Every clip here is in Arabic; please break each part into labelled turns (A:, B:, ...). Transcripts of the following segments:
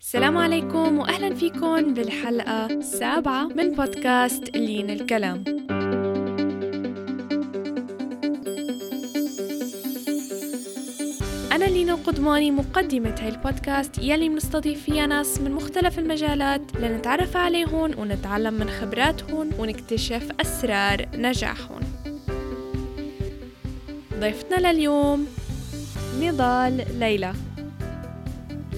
A: السلام عليكم واهلا فيكم بالحلقة السابعة من بودكاست لين الكلام. أنا لينا قدماني مقدمة هاي البودكاست يلي بنستضيف فيها ناس من مختلف المجالات لنتعرف عليهم ونتعلم من خبراتهم ونكتشف أسرار نجاحهم ضيفتنا لليوم نضال ليلى.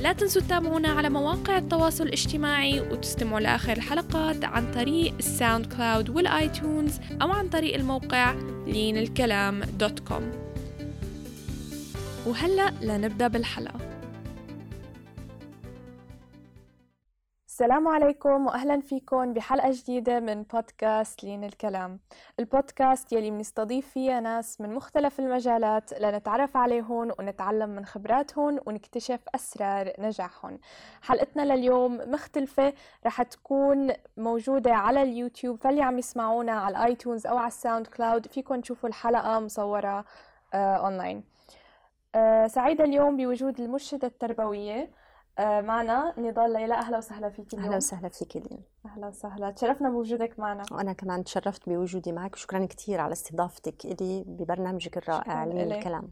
A: لا تنسوا تتابعونا على مواقع التواصل الاجتماعي وتستمعوا لآخر الحلقات عن طريق ال SoundCloud وال iTunes أو عن طريق الموقع لين الكلام dot com. وهلأ لنبدأ بالحلقة. السلام عليكم واهلا فيكم بحلقة جديدة من بودكاست لين الكلام. البودكاست يلي بنستضيف فيها ناس من مختلف المجالات لنتعرف عليهم ونتعلم من خبراتهم ونكتشف أسرار نجاحهم حلقتنا لليوم مختلفة رح تكون موجودة على اليوتيوب فاللي عم يسمعونا على ال iTunes أو على ال SoundCloud فيكم تشوفوا الحلقة مصورة آه أونلاين. آه سعيدة اليوم بوجود المرشدة التربوية معنا نضال ليلى. أهلا وسهلا فيك اليوم.
B: أهلا وسهلا فيك لين
A: أهلا وسهلا. تشرفنا بوجودك معنا.
B: وأنا كمان تشرفت بوجودي معك. وشكرا كثير على استضافتك لي ببرنامجك الرائع لين الكلام.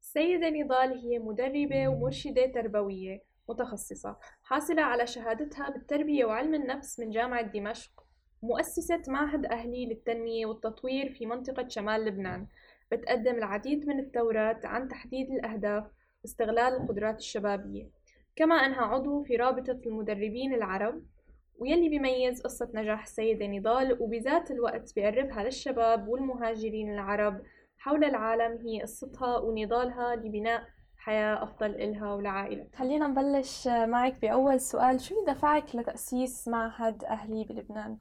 A: السيدة نضال هي مدربة ومرشدة تربوية متخصصة حاصلة على شهادتها بالتربية وعلم النفس من جامعة دمشق مؤسسة معهد أهلي للتنمية والتطوير في منطقة شمال لبنان. بتقدم العديد من الدورات عن تحديد الأهداف واستغلال القدرات الشبابية. كما أنها عضو في رابطة المدربين العرب ويلي بيميز قصة نجاح السيدة نضال وبذات الوقت بيقربها للشباب والمهاجرين العرب حول العالم هي قصتها ونضالها لبناء حياة أفضل إلها ولعائلتها خلينا نبلش معك بأول سؤال شو دفعك لتأسيس معهد أهلي بلبنان؟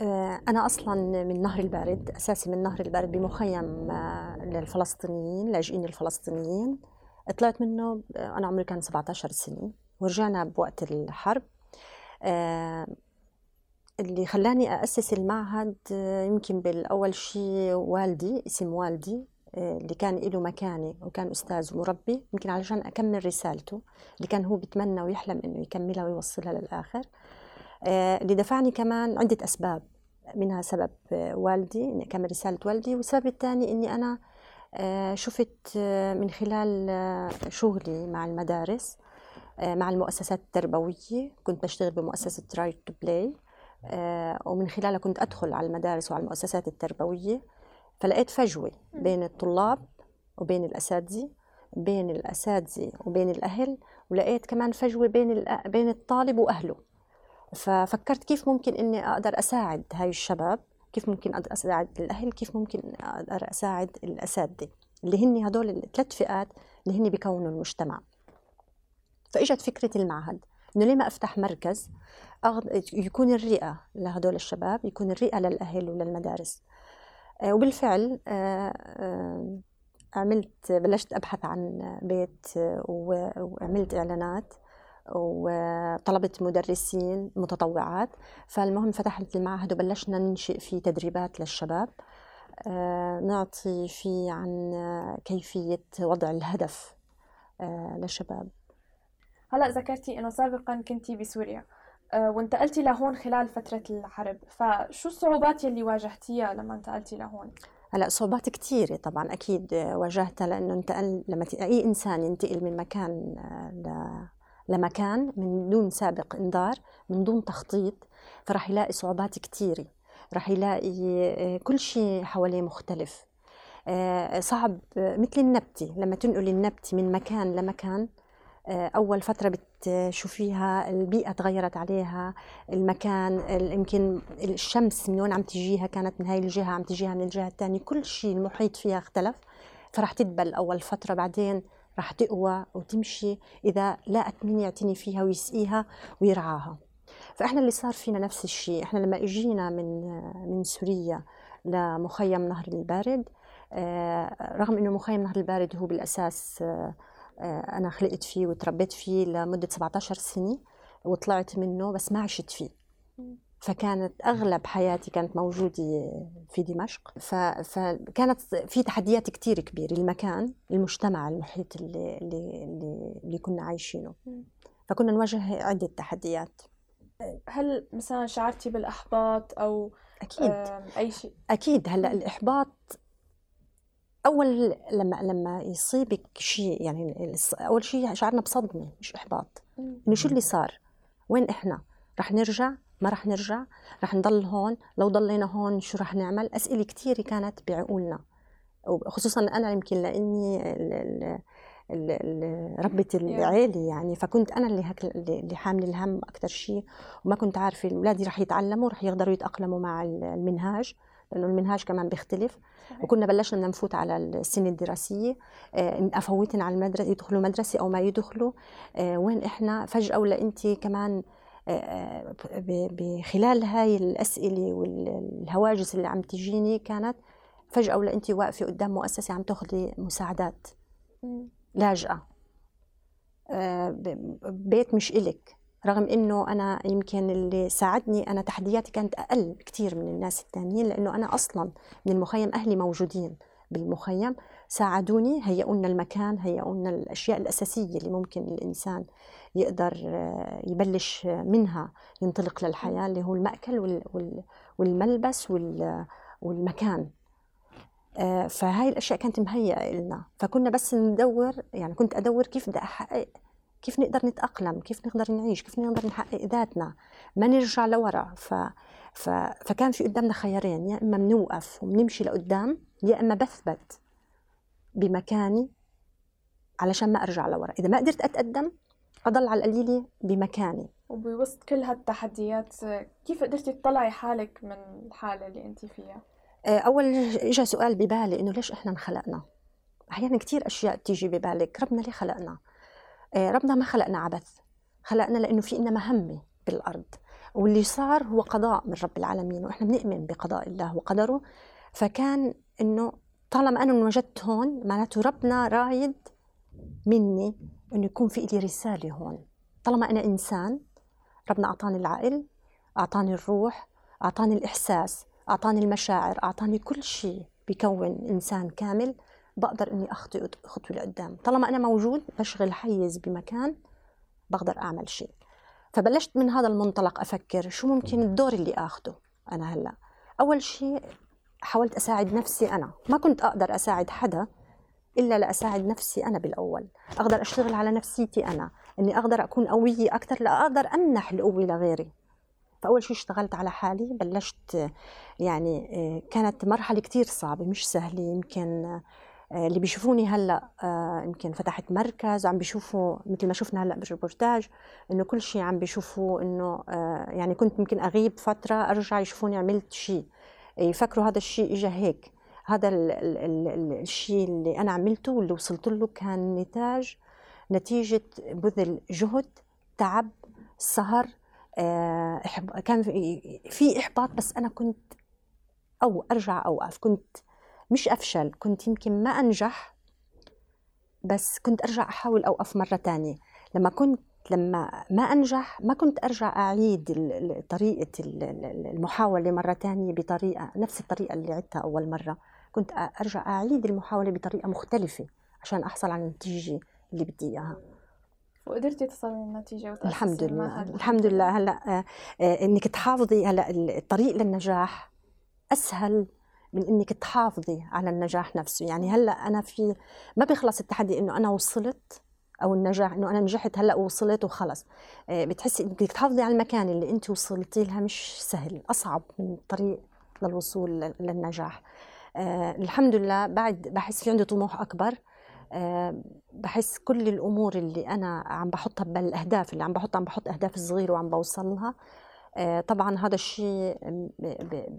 B: آه، أنا أصلا من نهر البارد أساسي من نهر البارد بمخيم آه، للفلسطينيين لاجئين الفلسطينيين طلعت منه أنا عمري كان 17 سنة ورجعنا بوقت الحرب. آه، اللي خلاني أسس المعهد آه، يمكن بالأول شيء والدي اسم والدي آه، اللي كان له مكانة وكان أستاذ ومربي يمكن علشان أكمل رسالته اللي كان هو بتمنى ويحلم إنه يكملها ويوصلها للآخر. اللي دفعني كمان عدة أسباب. منها سبب والدي إني أكمل رسالة والدي والسبب الثاني إني أنا آه، شفت آه، من خلال آه، شغلي مع المدارس مع المؤسسات التربوية كنت بشتغل بمؤسسة Right to Play ومن خلالها كنت أدخل على المدارس وعلى المؤسسات التربوية فلقيت فجوة بين الطلاب وبين الأساتذة بين الأساتذة وبين الأهل ولقيت كمان فجوة بين بين الطالب وأهله. ففكرت كيف ممكن إني أقدر أساعد هاي الشباب كيف ممكن أقدر أساعد الأهل كيف ممكن أقدر أساعد الأساتذة. اللي هن هدول الثلاث فئات اللي هن بيكونوا المجتمع. فإجت فكرة المعهد إنه ليه ما أفتح مركز يكون الرئة لهدول الشباب يكون الرئة للأهل وللمدارس. آه، وبالفعل آه، آه، عملت بلشت أبحث عن بيت وعملت إعلانات. وطلبت مدرسين متطوعات. فالمهم فتحت المعهد وبلشنا ننشئ فيه تدريبات للشباب. آه، نعطي فيه عن كيفية وضع الهدف آه، للشباب.
A: هلا ذكرتي إنه سابقا كنتي بسوريا. آه، وانتقلتي لهون خلال فترة الحرب. فشو الصعوبات يلي واجهتيها لما انتقلتي لهون؟
B: هلا صعوبات كثيرة طبعا أكيد واجهتها لأنه انتقل لما أي إنسان ينتقل من مكان لمكان من دون سابق إنذار من دون تخطيط فراح يلاقي صعوبات كثيرة راح يلاقي آه، كل شيء حواليه مختلف. آه، صعب مثل النبتة. لما تنقل النبتة من مكان لمكان آه، أول فترة بتشوفيها البيئة تغيرت عليها المكان يمكن الشمس من وين عم تجيها كانت من هاي الجهة عم تجيها من الجهة الثانية كل شيء المحيط فيها اختلف. فراح تدبل أول فترة بعدين راح تقوى وتمشي إذا لقت مين يعتني فيها ويسقيها ويرعاها. فإحنا اللي صار فينا نفس الشيء. إحنا لما إجينا من من سوريا لمخيم نهر البارد آه، رغم إنه مخيم نهر البارد هو بالأساس آه، أنا خلقت فيه وتربيت فيه لمدة 17 سنة وطلعت منه بس ما عشت فيه. فكانت أغلب حياتي كانت موجودة في دمشق. فكانت في تحديات كثير كبيرة المكان المجتمع المحيط اللي اللي اللي, اللي كنا عايشينه. فكنا نواجه عدة تحديات.
A: هل مثلا شعرتي بالإحباط أو
B: أكيد.
A: أي شيء؟
B: أكيد. هلأ الإحباط أول لما لما يصيبك شيء يعني أول شيء شعرنا بصدمة مش إحباط. إنه شو اللي صار؟ وين إحنا؟ رح نرجع؟ ما رح نرجع؟ رح نضل هون؟ لو ضلينا هون شو رح نعمل؟ أسئلة كثيرة كانت بعقولنا وخصوصا أنا يمكن لأني ربة العيلة يعني فكنت أنا اللي هك اللي حامل الهم أكثر شيء وما كنت عارفة أولادي رح يتعلموا رح يقدروا يتأقلموا مع المنهاج لأنه المنهاج كمان بيختلف صحيح. وكنا بلشنا بدنا نفوت على السنة الدراسية آه أفوتن على المدرسة يدخلوا مدرسة أو ما يدخلوا آه وين إحنا فجأة ولا أنت كمان بخلال هاي الأسئلة والهواجس اللي عم تجيني كانت فجأة ولا أنت واقفة قدام مؤسسة عم تاخذي مساعدات؟ لاجئة. آه، بيت مش إلك. رغم إنه أنا يمكن اللي ساعدني أنا تحدياتي كانت أقل كثير من الناس الثانيين لأنه أنا أصلا من المخيم أهلي موجودين بالمخيم ساعدوني هيئوا لنا المكان هيئوا لنا الأشياء الأساسية اللي ممكن الإنسان يقدر آه، يبلش منها ينطلق للحياة اللي هو المأكل والملبس والمكان. آه، فهاي الأشياء كانت مهيئة لنا فكنا بس ندور يعني كنت أدور كيف بدي أحقق كيف نقدر نتأقلم كيف نقدر نعيش كيف نقدر نحقق ذاتنا. ما نرجع لورا. ف... ف... فكان في قدامنا خيارين يا إما بنوقف وبنمشي لقدام يا إما بثبت بمكاني علشان ما أرجع لورا. إذا ما قدرت أتقدم اضل على القليلة بمكاني.
A: وبوسط كل هالتحديات كيف قدرتي تطلعي حالك من الحالة اللي انت فيها؟
B: آه، أول اجى سؤال ببالي إنه ليش إحنا انخلقنا؟ أحيانا كثير أشياء بتيجي ببالك ربنا ليه خلقنا؟ آه، ربنا ما خلقنا عبث خلقنا لإنه في إنا مهمه بالأرض واللي صار هو قضاء من رب العالمين وإحنا بنؤمن بقضاء الله وقدره فكان إنه طالما أنا انوجدت هون معناته ربنا رايد مني انه يكون في لي رسالة هون. طالما أنا إنسان ربنا أعطاني العقل أعطاني الروح أعطاني الإحساس أعطاني المشاعر أعطاني كل شيء بيكون إنسان كامل بقدر إني أخطي خطوة لقدام. طالما أنا موجود بشغل حيز بمكان بقدر أعمل شيء. فبلشت من هذا المنطلق أفكر شو ممكن الدور اللي أخده أنا هلأ. أول شيء حاولت أساعد نفسي أنا. ما كنت أقدر أساعد حدا إلا لأساعد نفسي أنا بالأول. أقدر أشتغل على نفسيتي أنا. إني أقدر أكون قوية أكثر لأقدر أمنح القوة لغيري فأول شيء اشتغلت على حالي بلشت يعني آه، كانت مرحلة كتير صعبة مش سهلة. يمكن آه، اللي بيشوفوني هلأ آه، يمكن فتحت مركز وعم بيشوفوا مثل ما شفنا هلأ بالريبورتاج إنه كل شيء عم بيشوفوا إنه يعني كنت يمكن أغيب فترة أرجع يشوفوني عملت شيء يفكروا هذا الشيء اجى هيك. هذا الشيء اللي أنا عملته واللي وصلت له كان نتاج نتيجة بذل جهد تعب سهر آه، كان في إحباط بس أنا كنت أو أرجع اوقف كنت مش أفشل كنت يمكن ما أنجح بس كنت أرجع أحاول أوقف مرة تانية. لما كنت لما ما أنجح ما كنت أرجع أعيد طريقة المحاولة مرة تانية بطريقة نفس الطريقة اللي عدتها أول مرة. كنت أرجع أعيد المحاولة بطريقة مختلفة عشان أحصل على النتيجة اللي بدي إياها.
A: وقدرتي تصلي النتيجه
B: الحمد لله. الحمد لله. هلأ آه، آه، إنك تحافظي هلأ الطريق للنجاح أسهل من إنك تحافظي على النجاح نفسه. يعني هلأ أنا في ما بيخلص التحدي إنه أنا وصلت أو النجاح إنه أنا نجحت هلأ ووصلت وخلص. آه، بتحسي إنك تحافظي على المكان اللي أنت وصلتي لها مش سهل أصعب من الطريق للوصول للنجاح. الحمد لله بعد بحس في عندي طموح أكبر. بحس كل الأمور اللي أنا عم بحطها بالأهداف اللي عم بحطها عم بحط أهداف صغيرة وعم بوصل لها آه، طبعا هذا الشيء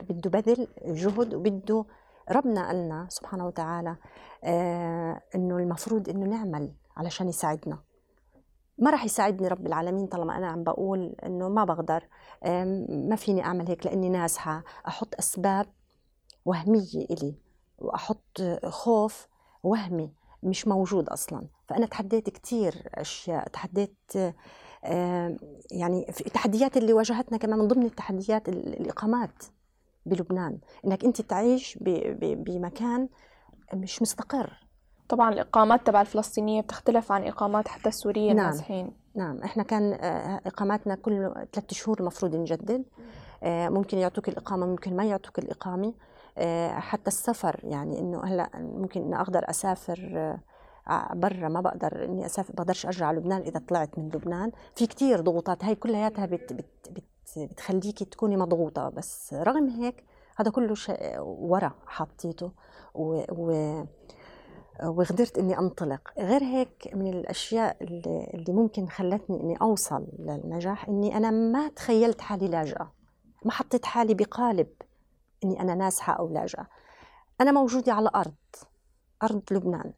B: بده بذل جهد وبده ربنا قالنا سبحانه وتعالى. آه، إنه المفروض إنه نعمل علشان يساعدنا. ما راح يساعدني رب العالمين طالما أنا عم بقول إنه ما بقدر. ما فيني أعمل هيك لأني نازحه أحط أسباب وهميه إلي وأحط خوف وهمي مش موجود أصلا. فأنا تحديت كثير أشياء تحديت يعني في التحديات اللي واجهتنا كمان من ضمن التحديات الإقامات بلبنان. إنك أنت تعيش بمكان مش مستقر.
A: طبعا الإقامات تبع الفلسطينية بتختلف عن إقامات حتى السورية
B: نعم. النازحين. نعم. إحنا كان آه، إقاماتنا كل ثلاث شهور المفروض نجدد. آه، ممكن يعطوك الإقامة ممكن ما يعطوك الإقامة. آه، حتى السفر يعني إنه هلأ ممكن اني أقدر أسافر برا ما بقدر إني أسافر بقدرش أرجع لبنان إذا طلعت من لبنان. في كتير ضغوطات هاي كلياتها بت بت بت بتخليكي تكوني مضغوطة بس رغم هيك هذا كله شيء ورا حطيته و, و وقدرت إني أنطلق. غير هيك من الأشياء اللي, اللي ممكن خلتني إني أوصل للنجاح إني أنا ما تخيلت حالي لاجئة. ما حطيت حالي بقالب إني أنا نازحه أو لاجئه أنا موجودة على أرض أرض لبنان.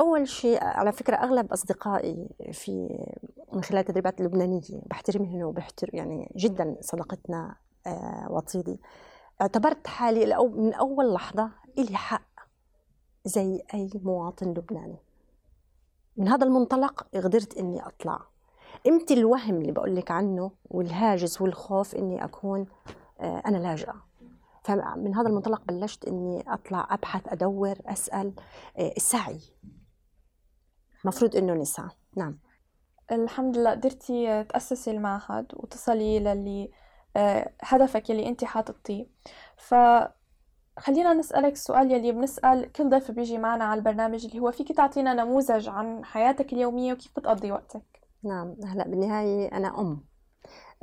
B: أول شيء على فكرة أغلب أصدقائي في من خلال التدريبات اللبنانيه بحترمهم وبحترم يعني جدا صداقتنا آه، وطيدي اعتبرت حالي من أول لحظة إلي حق زي أي مواطن لبناني. من هذا المنطلق قدرت إني أطلع. إمتى الوهم اللي بقول لك عنه والهاجس والخوف إني أكون آه، أنا لاجئة. فمن هذا المنطلق بلشت إني أطلع أبحث أدور أسأل آه، السعي. مفروض إنه نسعى. نعم.
A: الحمد لله قدرتي تأسسي المعهد وتصلي للي آه، هدفك اللي أنت حاططيه. ف خلينا نسألك السؤال يلي بنسأل كل ضيف بيجي معنا على البرنامج اللي هو فيك تعطينا نموذج عن حياتك اليومية وكيف بتقضي وقتك؟
B: نعم. هلأ بالنهاية أنا أم.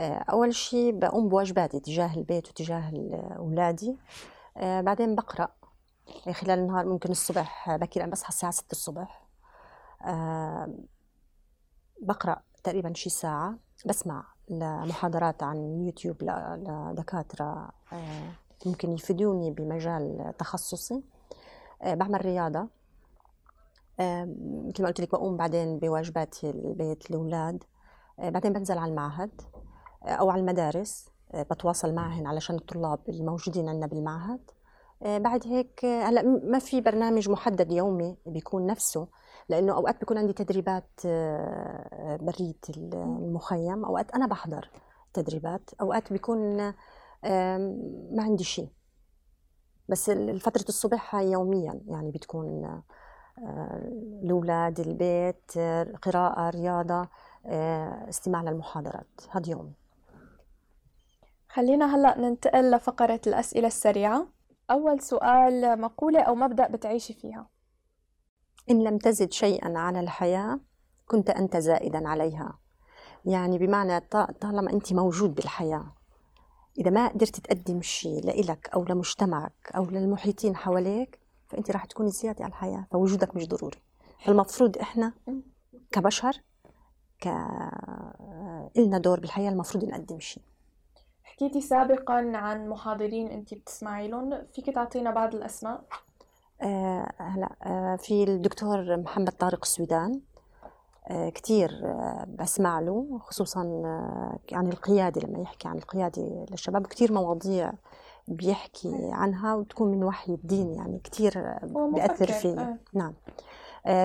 B: أول شيء بقوم بواجباتي تجاه البيت وتجاه أولادي آه، بعدين بقرأ. خلال النهار ممكن الصبح بكير أنا بصحى الساعة 6 الصبح. آه، بقرأ تقريبا شي ساعة. بسمع لمحاضرات عن يوتيوب لدكاترة ممكن يفيدوني بمجال تخصصي. آه، بعمل رياضة. آه، مثل ما قلت لك بقوم بعدين بواجبات البيت الأولاد. آه، بعدين بنزل على المعهد. أو على المدارس بتواصل معهن علشان الطلاب اللي موجودين عندنا بالمعهد. بعد هيك هلأ ما في برنامج محدد يومي بيكون نفسه لأنه أوقات بيكون عندي تدريبات بريه المخيم أوقات أنا بحضر تدريبات أوقات بيكون ما عندي شيء بس فترة الصبح هاي يوميا يعني بتكون آه، الأولاد البيت قراءة رياضة آه، استماع للمحاضرات. هذا يومي.
A: خلينا هلأ ننتقل لفقرة الأسئلة السريعة. أول سؤال مقولة أو مبدأ بتعيشي فيها؟
B: إن لم تزد شيئا على الحياة كنت أنت زائدا عليها. يعني بمعنى طالما أنت موجود بالحياة إذا ما قدرت تقدم شيء لإلك أو لمجتمعك أو للمحيطين حواليك فأنت راح تكوني زيادة على الحياة فوجودك مش ضروري. فالمفروض إحنا كبشر ك إلنا دور بالحياة المفروض نقدم شيء.
A: حكيتي سابقا عن محاضرين انت بتسمعي لهم فيك تعطينا بعض الأسماء.
B: آه هلا آه في الدكتور محمد طارق السويدان آه، كثير آه، بسمع له خصوصا آه، عن القيادة لما يحكي عن القيادة للشباب. كثير مواضيع بيحكي عنها وتكون من وحي الدين يعني كثير بيأثر فيه. نعم.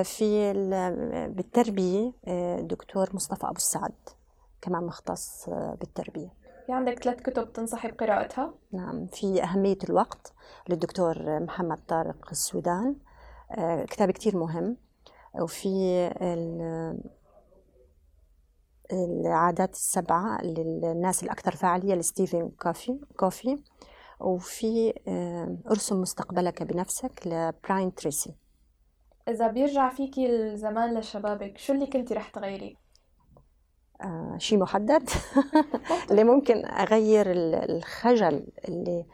B: في بالتربية دكتور مصطفى أبو السعد كمان مختص بالتربية.
A: في عندك ثلاث كتب تنصحي بقراءتها؟
B: نعم في أهمية الوقت للدكتور محمد طارق السويدان كتاب كتير مهم وفي العادات السبعة للناس الأكثر فعالية لستيفن كوفي كوفي وفي آه، أرسم مستقبلك بنفسك لبراين تريسي
A: إذا بيرجع فيكي الزمان لشبابك شو اللي كنتي رح تغيري؟
B: آه شيء محدد. اللي ممكن أغير الخجل اللي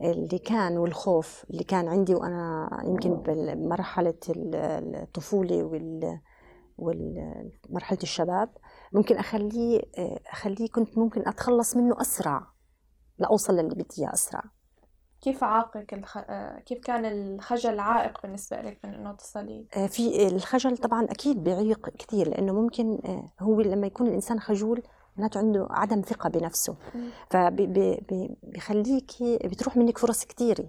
B: اللي كان والخوف اللي كان عندي وأنا يمكن بمرحله الطفوله وال ومرحله الشباب ممكن أخليه أخليه كنت ممكن أتخلص منه أسرع لاوصل للي بدي إياه أسرع.
A: كيف عاقك الخ... كيف كان الخجل عائق بالنسبة لك من إنه تصلي؟
B: آه، في الخجل طبعا أكيد بيعيق كثير لأنه ممكن آه، هو لما يكون الإنسان خجول معناته عنده عدم ثقة بنفسه. فبيخليكي بتروح منك فرص كثيرة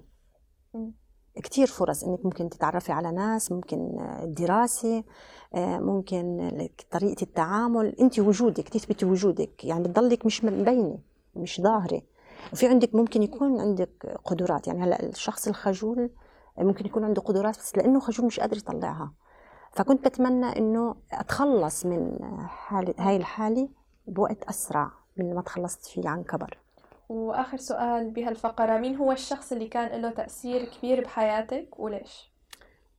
B: كثير فرص إنك ممكن تتعرفي على ناس ممكن الدراسة آه، ممكن طريقة التعامل. انت وجودك تثبتي وجودك يعني بتضلك مش مبينة مش ظاهرة. وفي عندك ممكن يكون عندك قدرات يعني هلأ الشخص الخجول ممكن يكون عنده قدرات بس لأنه خجول مش قادر يطلعها. فكنت بتمنى إنه أتخلص من حالة هاي الحالة بوقت أسرع من ما تخلصت فيه عن كبر.
A: وآخر سؤال بهالفقرة مين هو الشخص اللي كان له تأثير كبير بحياتك وليش؟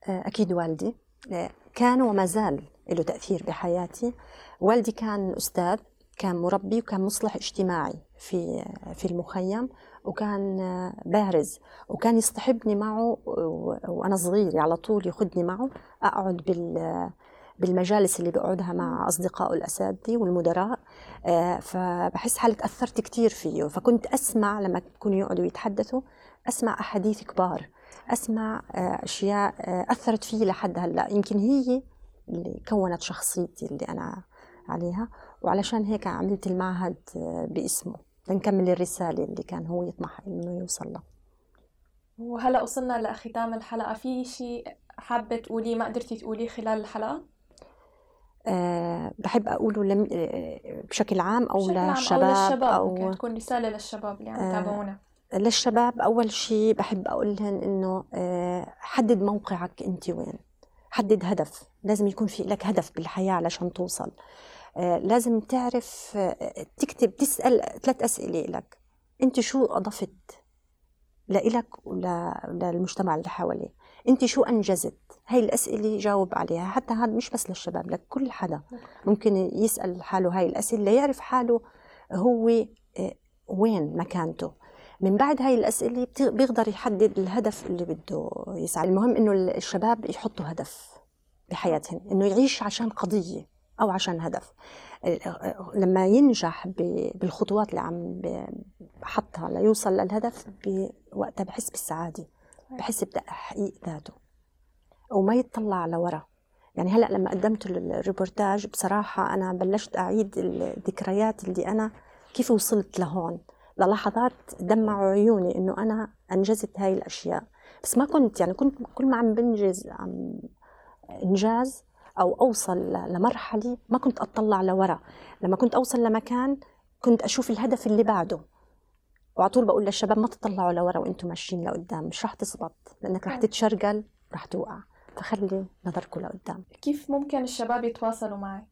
B: آه، أكيد والدي. آه، كان وما زال له تأثير بحياتي. والدي كان أستاذ كان مربي وكان مصلح اجتماعي في في المخيم وكان بارز وكان يصطحبني معه وأنا صغير على طول ياخذني معه أقعد بال بالمجالس اللي بقعدها مع أصدقائه الأساتذة والمدراء آه، فبحس حالي تأثرت كثير فيه. فكنت أسمع لما يكونوا يقعدوا يتحدثوا أسمع أحاديث كبار أسمع آه، أشياء آه، أثرت فيي لحد هلأ. يمكن هي اللي كونت شخصيتي اللي أنا عليها. وعلشان هيك عملت المعهد باسمه. لنكمل الرسالة اللي كان هو يطمح إنه يوصل لها.
A: وهلا وصلنا لختام الحلقة. في شيء حابة تقوليه ما قدرتي تقوليه خلال الحلقة؟
B: أه بحب أقوله لم... آه، بشكل عام أو
A: بشكل
B: للشباب
A: أو للشباب أو ممكن تكون رسالة للشباب اللي عم يتابعونا.
B: أه للشباب. أول شيء بحب أقول لهم إنه أه حدد موقعك أنت وين. حدد هدف. لازم يكون في لك هدف بالحياة علشان توصل. أه لازم تعرف أه تكتب تسأل ثلاث أسئلة لك أنت شو أضفت لإلك وللمجتمع اللي حواليك؟ أنت شو أنجزت؟ هاي الأسئلة جاوب عليها. حتى هذا مش بس للشباب لكل حدا ممكن يسأل حاله هاي الأسئلة ليعرف حاله هو آه، وين مكانته. من بعد هاي الأسئلة بيقدر يحدد الهدف اللي بده يسعى. المهم إنه الشباب يحطوا هدف بحياتهم إنه يعيش عشان قضية. أو عشان هدف. آه، لما ينجح بالخطوات اللي عم بحطها ليوصل للهدف بوقتها بحس بالسعادة بحس بتحقيق ذاته وما يتطلع لورا. يعني هلأ لما قدمت الريبورتاج بصراحة أنا بلشت أعيد الذكريات اللي أنا كيف وصلت لهون. للحظات دمعوا عيوني إنه أنا أنجزت هاي الأشياء. بس ما كنت يعني كنت كل ما عم بنجز عم إنجاز أو أوصل لمرحلة ما كنت أطلع لورا. لما كنت أوصل لمكان كنت أشوف الهدف اللي بعده. وعلى طول بقول للشباب ما تطلعوا لورا وأنتم ماشيين لقدام مش رح تزبط لأنك رح تتشرقل رح توقع. فخلي نظركم لقدام.
A: كيف ممكن الشباب يتواصلوا معك؟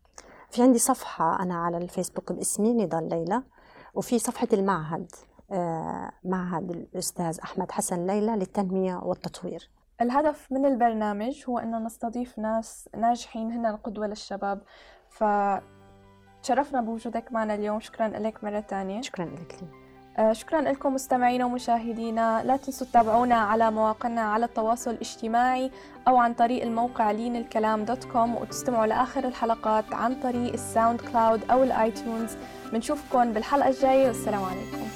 B: في عندي صفحة أنا على الفيسبوك باسمي نضال ليلى. وفي صفحة المعهد آه، معهد الأستاذ أحمد حسن ليلى للتنمية والتطوير.
A: الهدف من البرنامج هو أنه نستضيف ناس ناجحين هن القدوة للشباب. فتشرفنا بوجودك معنا اليوم. شكرا لك مرة ثانية
B: شكرا لك لين.
A: آه، شكرا لكم مستمعينا ومشاهدينا. لا تنسوا تتابعونا على مواقعنا على التواصل الاجتماعي أو عن طريق الموقع لين الكلام dot com وتستمعوا لآخر الحلقات عن طريق ال SoundCloud أو ال iTunes. بنشوفكم بالحلقة الجاية. والسلام عليكم.